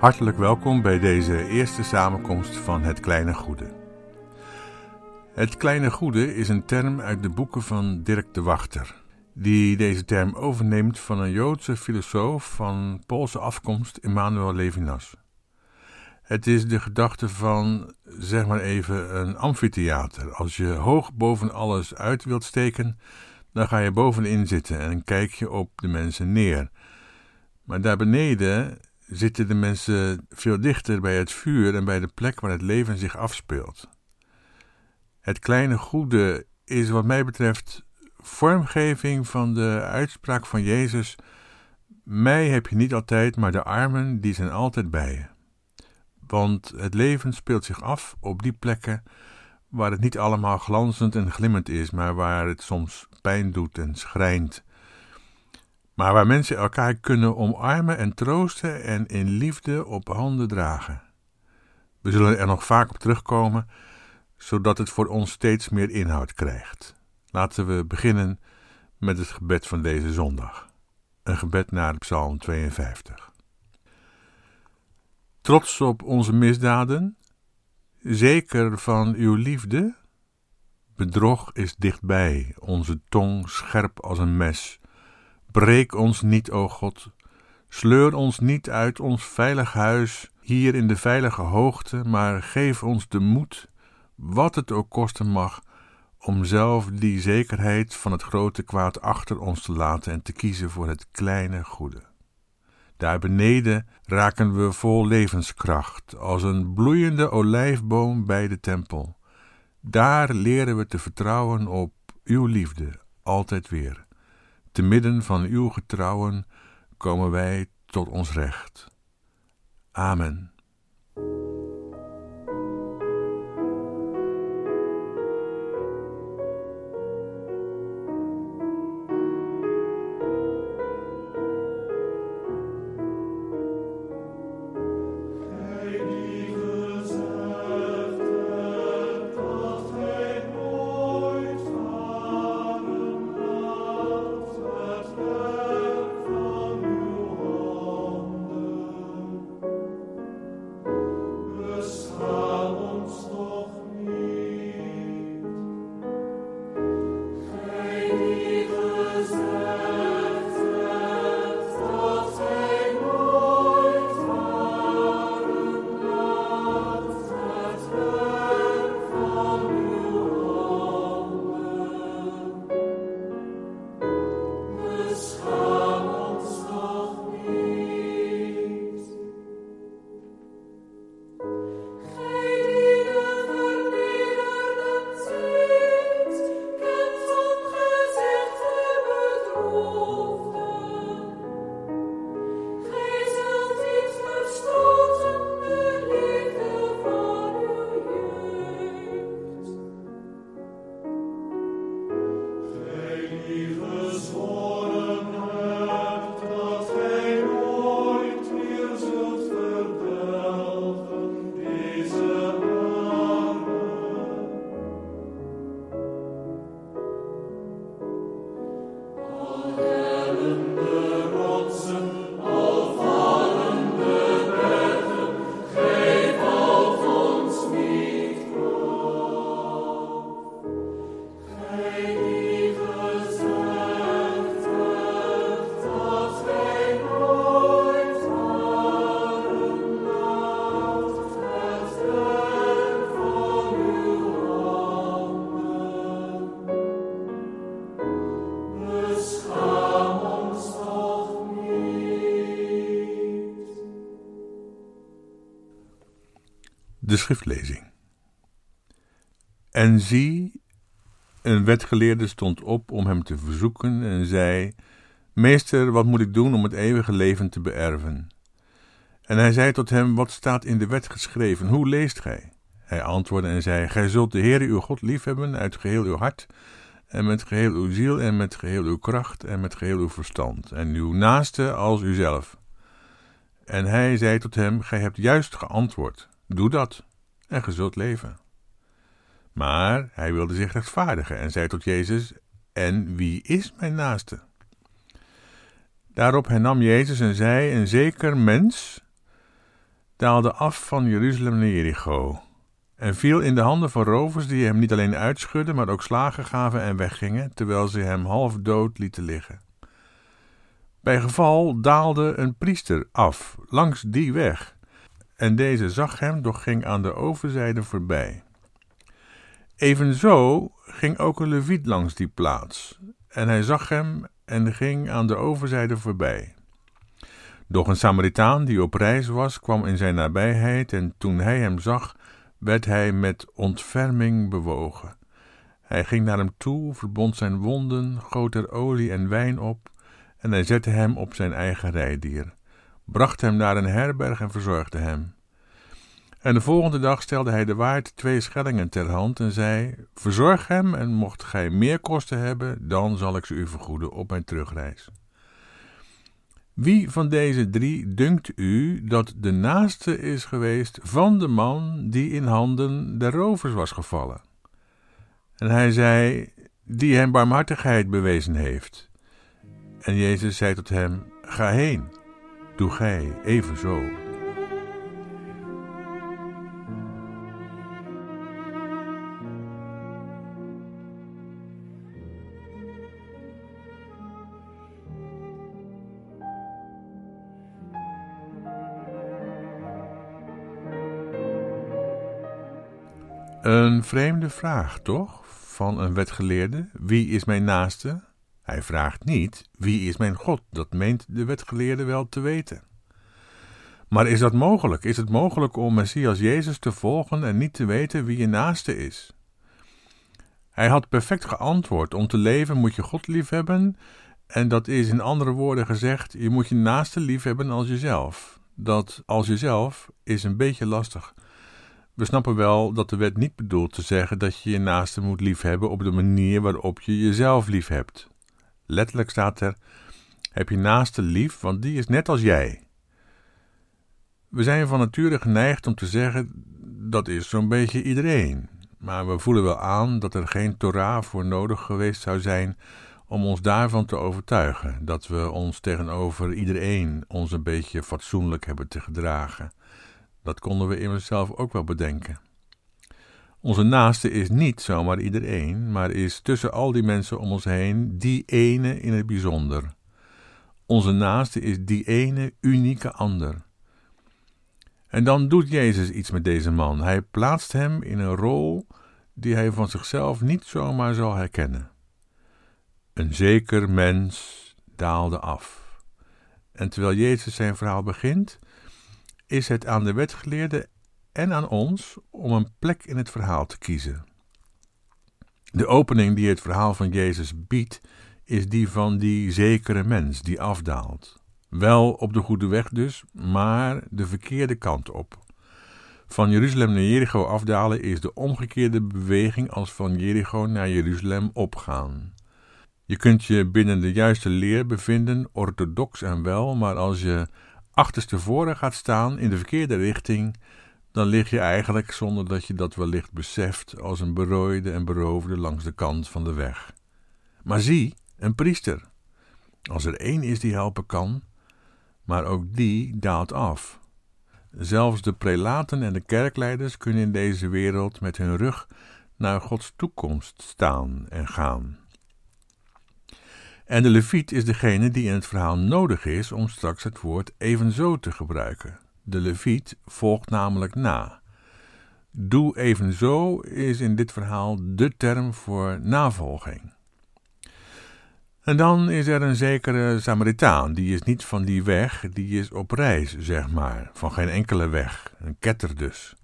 Hartelijk welkom bij deze eerste samenkomst van Het Kleine Goede. Het Kleine Goede is een term uit de boeken van Dirk de Wachter, die deze term overneemt van een Joodse filosoof van Poolse afkomst, Emmanuel Levinas. Het is de gedachte van, zeg maar even, een amfitheater. Als je hoog boven alles uit wilt steken, dan ga je bovenin zitten en kijk je op de mensen neer. Maar daar beneden zitten de mensen veel dichter bij het vuur en bij de plek waar het leven zich afspeelt. Het kleine goede is wat mij betreft vormgeving van de uitspraak van Jezus: Mij heb je niet altijd, maar de armen die zijn altijd bij je. Want het leven speelt zich af op die plekken waar het niet allemaal glanzend en glimmend is, maar waar het soms pijn doet en schrijnt maar waar mensen elkaar kunnen omarmen en troosten en in liefde op handen dragen. We zullen er nog vaak op terugkomen, zodat het voor ons steeds meer inhoud krijgt. Laten we beginnen met het gebed van deze zondag. Een gebed naar Psalm 52. Trots op onze misdaden, zeker van uw liefde, bedrog is dichtbij, onze tong scherp als een mes Breek ons niet, o God. Sleur ons niet uit ons veilig huis, hier in de veilige hoogte, maar geef ons de moed, wat het ook kosten mag, om zelf die zekerheid van het grote kwaad achter ons te laten en te kiezen voor het kleine goede. Daar beneden raken we vol levenskracht, als een bloeiende olijfboom bij de tempel. Daar leren we te vertrouwen op uw liefde, altijd weer. Te midden van uw getrouwen komen wij tot ons recht. Amen. De schriftlezing. En zie, een wetgeleerde stond op om hem te verzoeken en zei: Meester, wat moet ik doen om het eeuwige leven te beërven? En hij zei tot hem: Wat staat in de wet geschreven? Hoe leest gij? Hij antwoordde en zei: Gij zult de Heere uw God liefhebben uit geheel uw hart, en met geheel uw ziel, en met geheel uw kracht, en met geheel uw verstand, en uw naaste als uzelf. En hij zei tot hem: Gij hebt juist geantwoord. Doe dat en ge zult leven. Maar hij wilde zich rechtvaardigen en zei tot Jezus: En wie is mijn naaste? Daarop hernam Jezus en zei: Een zeker mens daalde af van Jeruzalem naar Jericho en viel in de handen van rovers die hem niet alleen uitschudden, maar ook slagen gaven en weggingen, terwijl ze hem half dood lieten liggen. Bij geval daalde een priester af langs die weg, en deze zag hem, doch ging aan de overzijde voorbij. Evenzo ging ook een leviet langs die plaats, en hij zag hem en ging aan de overzijde voorbij. Doch een Samaritaan die op reis was, kwam in zijn nabijheid, en toen hij hem zag, werd hij met ontferming bewogen. Hij ging naar hem toe, verbond zijn wonden, goot er olie en wijn op, en hij zette hem op zijn eigen rijdier, bracht hem naar een herberg en verzorgde hem. En de volgende dag stelde hij de waard twee schellingen ter hand en zei: Verzorg hem, en mocht gij meer kosten hebben, dan zal ik ze u vergoeden op mijn terugreis. Wie van deze drie dunkt u dat de naaste is geweest van de man die in handen der rovers was gevallen? En hij zei: Die hem barmhartigheid bewezen heeft. En Jezus zei tot hem: Ga heen, doe gij evenzo. Een vreemde vraag, toch? Van een wetgeleerde: Wie is mijn naaste? Hij vraagt niet: Wie is mijn God? Dat meent de wetgeleerde wel te weten. Maar is dat mogelijk? Is het mogelijk om Messias Jezus te volgen en niet te weten wie je naaste is? Hij had perfect geantwoord: Om te leven moet je God liefhebben. En dat is in andere woorden gezegd: je moet je naaste liefhebben als jezelf. Dat als jezelf is een beetje lastig. We snappen wel dat de wet niet bedoelt te zeggen dat je je naaste moet liefhebben op de manier waarop je jezelf liefhebt. Letterlijk staat er: heb je naaste lief, want die is net als jij. We zijn van nature geneigd om te zeggen dat is zo'n beetje iedereen. Maar we voelen wel aan dat er geen Torah voor nodig geweest zou zijn om ons daarvan te overtuigen, dat we ons tegenover iedereen ons een beetje fatsoenlijk hebben te gedragen. Dat konden we immers zelf ook wel bedenken. Onze naaste is niet zomaar iedereen, maar is tussen al die mensen om ons heen die ene in het bijzonder. Onze naaste is die ene unieke ander. En dan doet Jezus iets met deze man. Hij plaatst hem in een rol die hij van zichzelf niet zomaar zal herkennen. Een zeker mens daalde af. En terwijl Jezus zijn verhaal begint, is het aan de wetgeleerde en aan ons om een plek in het verhaal te kiezen. De opening die het verhaal van Jezus biedt, is die van die zekere mens die afdaalt. Wel op de goede weg dus, maar de verkeerde kant op. Van Jeruzalem naar Jericho afdalen is de omgekeerde beweging als van Jericho naar Jeruzalem opgaan. Je kunt je binnen de juiste leer bevinden, orthodox en wel, maar als je achterstevoren gaat staan in de verkeerde richting, dan lig je eigenlijk, zonder dat je dat wellicht beseft, als een berooide en beroofde langs de kant van de weg. Maar zie, een priester. Als er één is die helpen kan, maar ook die daalt af. Zelfs de prelaten en de kerkleiders kunnen in deze wereld met hun rug naar Gods toekomst staan en gaan. En de leviet is degene die in het verhaal nodig is om straks het woord evenzo te gebruiken. De leviet volgt namelijk na. Doe evenzo is in dit verhaal de term voor navolging. En dan is er een zekere Samaritaan, die is niet van die weg, die is op reis, zeg maar, van geen enkele weg, een ketter dus.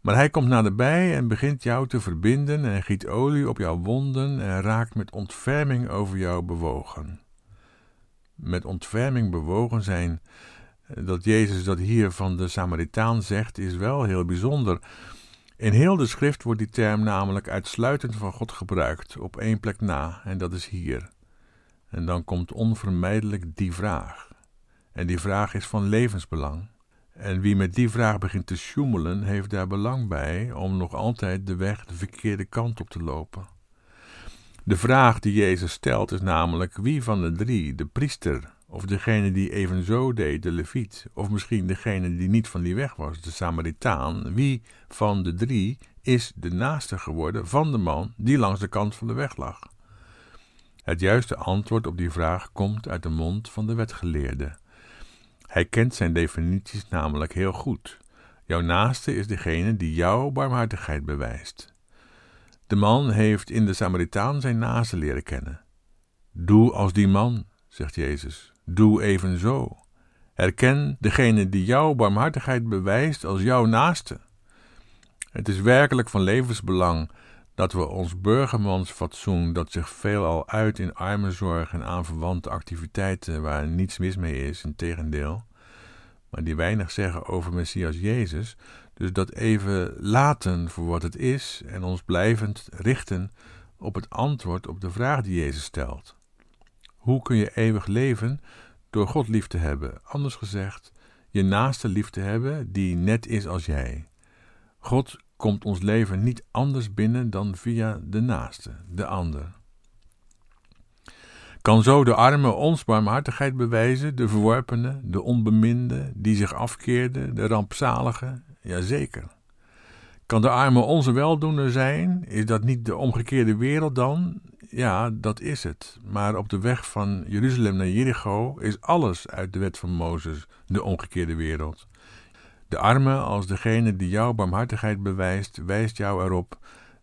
Maar hij komt naderbij en begint jou te verbinden en giet olie op jouw wonden en raakt met ontferming over jou bewogen. Met ontferming bewogen zijn, dat Jezus dat hier van de Samaritaan zegt, is wel heel bijzonder. In heel de schrift wordt die term namelijk uitsluitend van God gebruikt, op één plek na, en dat is hier. En dan komt onvermijdelijk die vraag. En die vraag is van levensbelang. En wie met die vraag begint te sjoemelen, heeft daar belang bij om nog altijd de weg de verkeerde kant op te lopen. De vraag die Jezus stelt is namelijk wie van de drie, de priester Of degene die evenzo deed, de leviet. Of misschien degene die niet van die weg was, de Samaritaan. Wie van de drie is de naaste geworden van de man die langs de kant van de weg lag? Het juiste antwoord op die vraag komt uit de mond van de wetgeleerde. Hij kent zijn definities namelijk heel goed. Jouw naaste is degene die jouw barmhartigheid bewijst. De man heeft in de Samaritaan zijn naaste leren kennen. Doe als die man, zegt Jezus. Doe evenzo. Herken degene die jouw barmhartigheid bewijst als jouw naaste. Het is werkelijk van levensbelang dat we ons burgermansfatsoen, dat zich veelal uit in armenzorg en aanverwante activiteiten waar niets mis mee is, in tegendeel, maar die weinig zeggen over Messias Jezus, dus dat even laten voor wat het is en ons blijvend richten op het antwoord op de vraag die Jezus stelt. Hoe kun je eeuwig leven door God lief te hebben? Anders gezegd, je naaste lief te hebben die net is als jij. God komt ons leven niet anders binnen dan via de naaste, de ander. Kan zo de arme ons barmhartigheid bewijzen, de verworpene, de onbeminde, die zich afkeerde, de rampzalige? Jazeker. Kan de arme onze weldoener zijn? Is dat niet de omgekeerde wereld dan? Ja, dat is het. Maar op de weg van Jeruzalem naar Jericho is alles uit de wet van Mozes de omgekeerde wereld. De arme, als degene die jouw barmhartigheid bewijst, wijst jou erop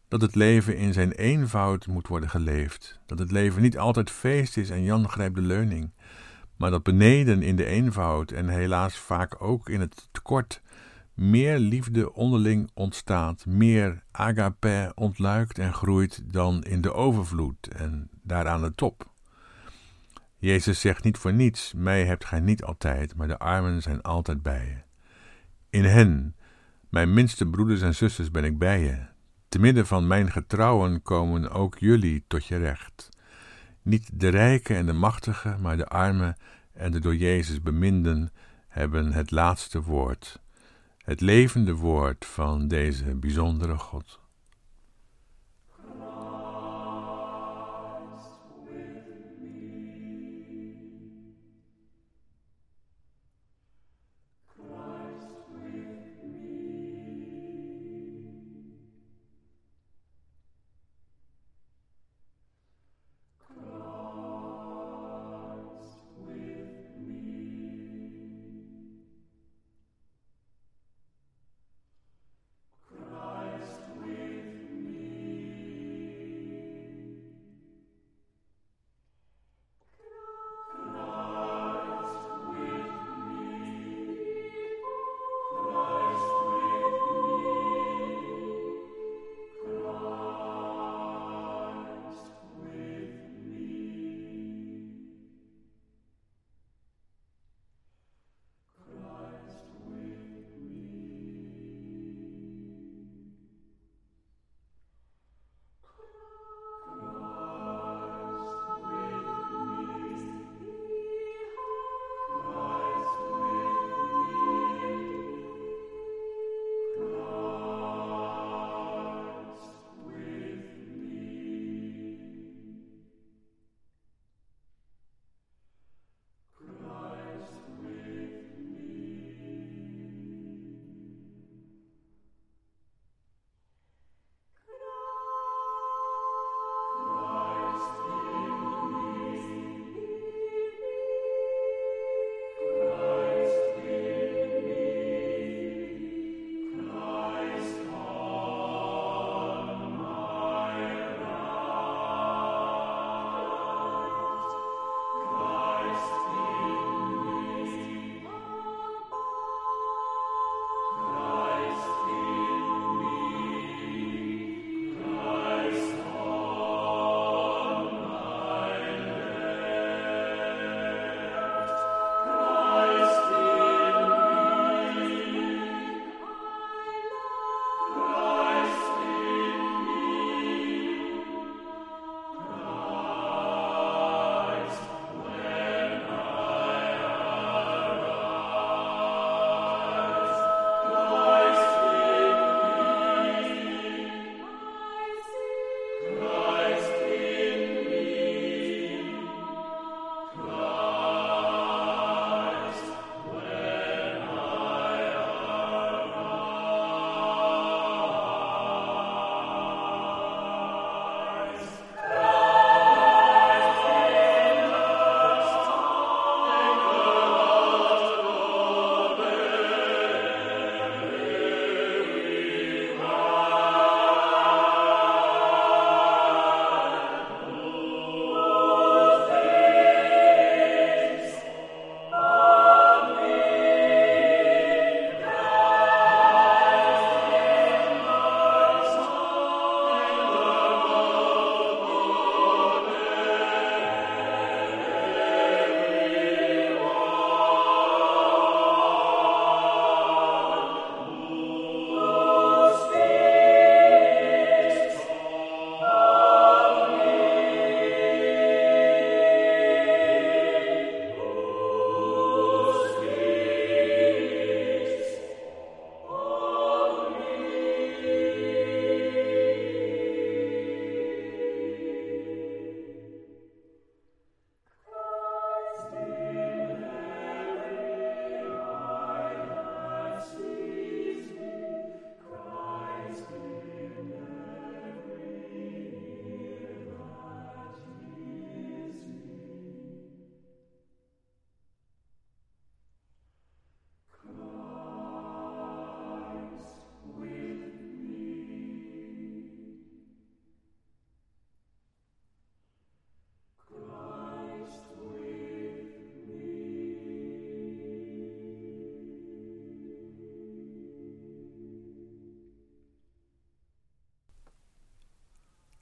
dat het leven in zijn eenvoud moet worden geleefd. Dat het leven niet altijd feest is en Jan grijpt de leuning, maar dat beneden in de eenvoud en helaas vaak ook in het tekort meer liefde onderling ontstaat, meer agape ontluikt en groeit dan in de overvloed en daar aan de top. Jezus zegt niet voor niets: Mij hebt gij niet altijd, maar de armen zijn altijd bij je. In hen, mijn minste broeders en zusters, ben ik bij je. Te midden van mijn getrouwen komen ook jullie tot je recht. Niet de rijken en de machtigen, maar de armen en de door Jezus beminden hebben het laatste woord het levende woord van deze bijzondere God.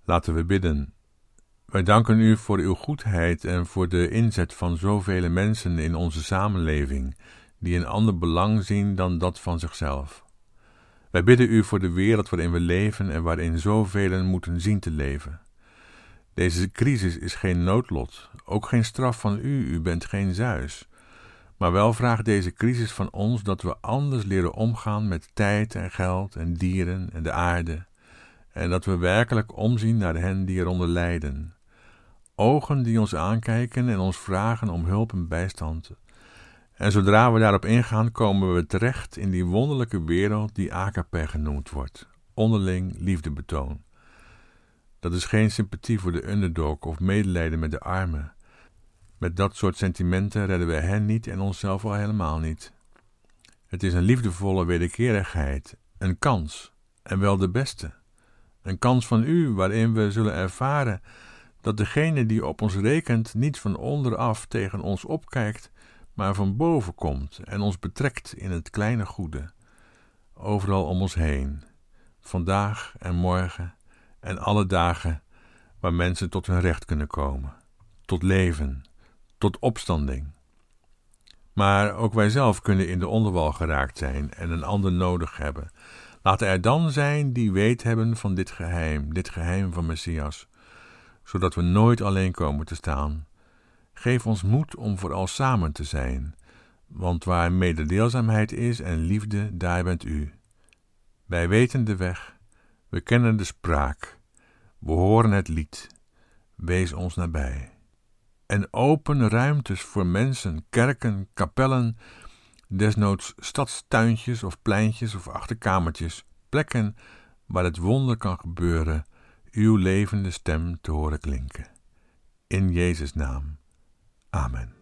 Laten we bidden. Wij danken u voor uw goedheid en voor de inzet van zoveel mensen in onze samenleving, die een ander belang zien dan dat van zichzelf. Wij bidden u voor de wereld waarin we leven en waarin zoveel moeten zien te leven. Deze crisis is geen noodlot, ook geen straf van u, u bent geen Zeus. Maar wel vraagt deze crisis van ons dat we anders leren omgaan met tijd en geld en dieren en de aarde, en dat we werkelijk omzien naar hen die eronder lijden. Ogen die ons aankijken en ons vragen om hulp en bijstand. En zodra we daarop ingaan, komen we terecht in die wonderlijke wereld die Akape genoemd wordt, onderling liefdebetoon. Dat is geen sympathie voor de underdog of medelijden met de armen. Met dat soort sentimenten redden we hen niet en onszelf al helemaal niet. Het is een liefdevolle wederkerigheid, een kans, en wel de beste. Een kans van u waarin we zullen ervaren dat degene die op ons rekent niet van onderaf tegen ons opkijkt, maar van boven komt en ons betrekt in het kleine goede, overal om ons heen, vandaag en morgen en alle dagen waar mensen tot hun recht kunnen komen, tot leven, tot opstanding. Maar ook wij zelf kunnen in de onderwal geraakt zijn en een ander nodig hebben. Laten er dan zijn die weet hebben van dit geheim, dit geheim van Messias, zodat we nooit alleen komen te staan. Geef ons moed om vooral samen te zijn, want waar mededeelzaamheid is en liefde, daar bent u. Wij weten de weg, we kennen de spraak, we horen het lied. Wees ons nabij. En open ruimtes voor mensen, kerken, kapellen, desnoods stadstuintjes of pleintjes of achterkamertjes, plekken waar het wonder kan gebeuren, uw levende stem te horen klinken. In Jezus' naam. Amen.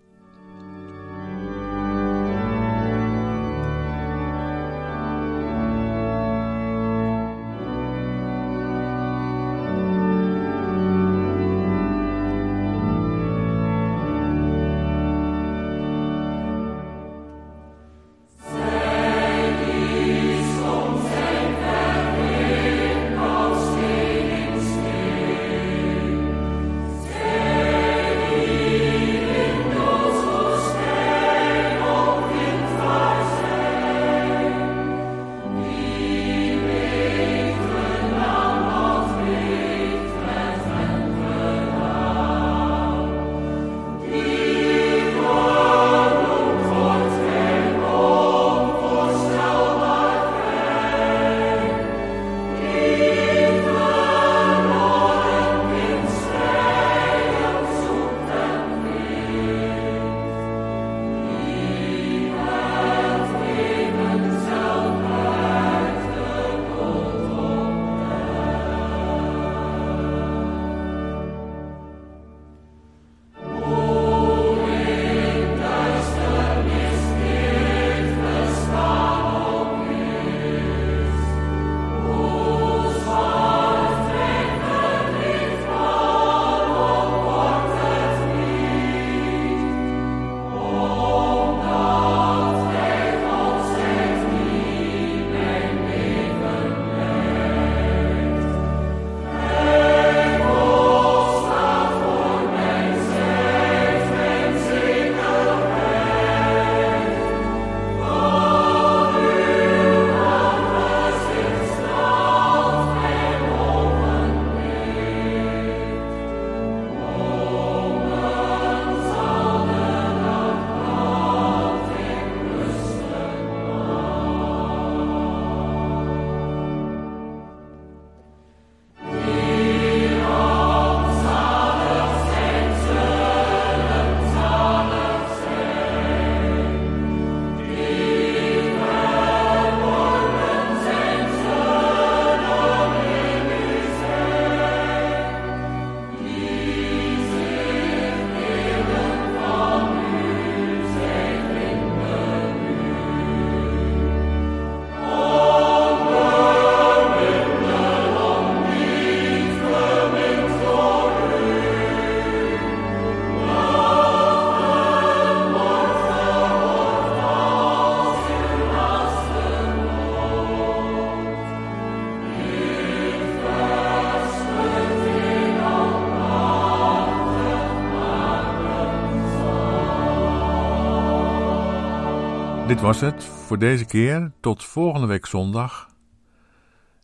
Dit was het voor deze keer. Tot volgende week zondag.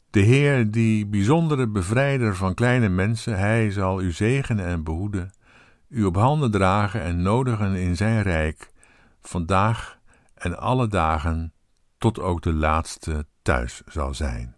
De Heer, die bijzondere bevrijder van kleine mensen, hij zal u zegenen en behoeden, u op handen dragen en nodigen in zijn rijk, vandaag en alle dagen, tot ook de laatste thuis zal zijn.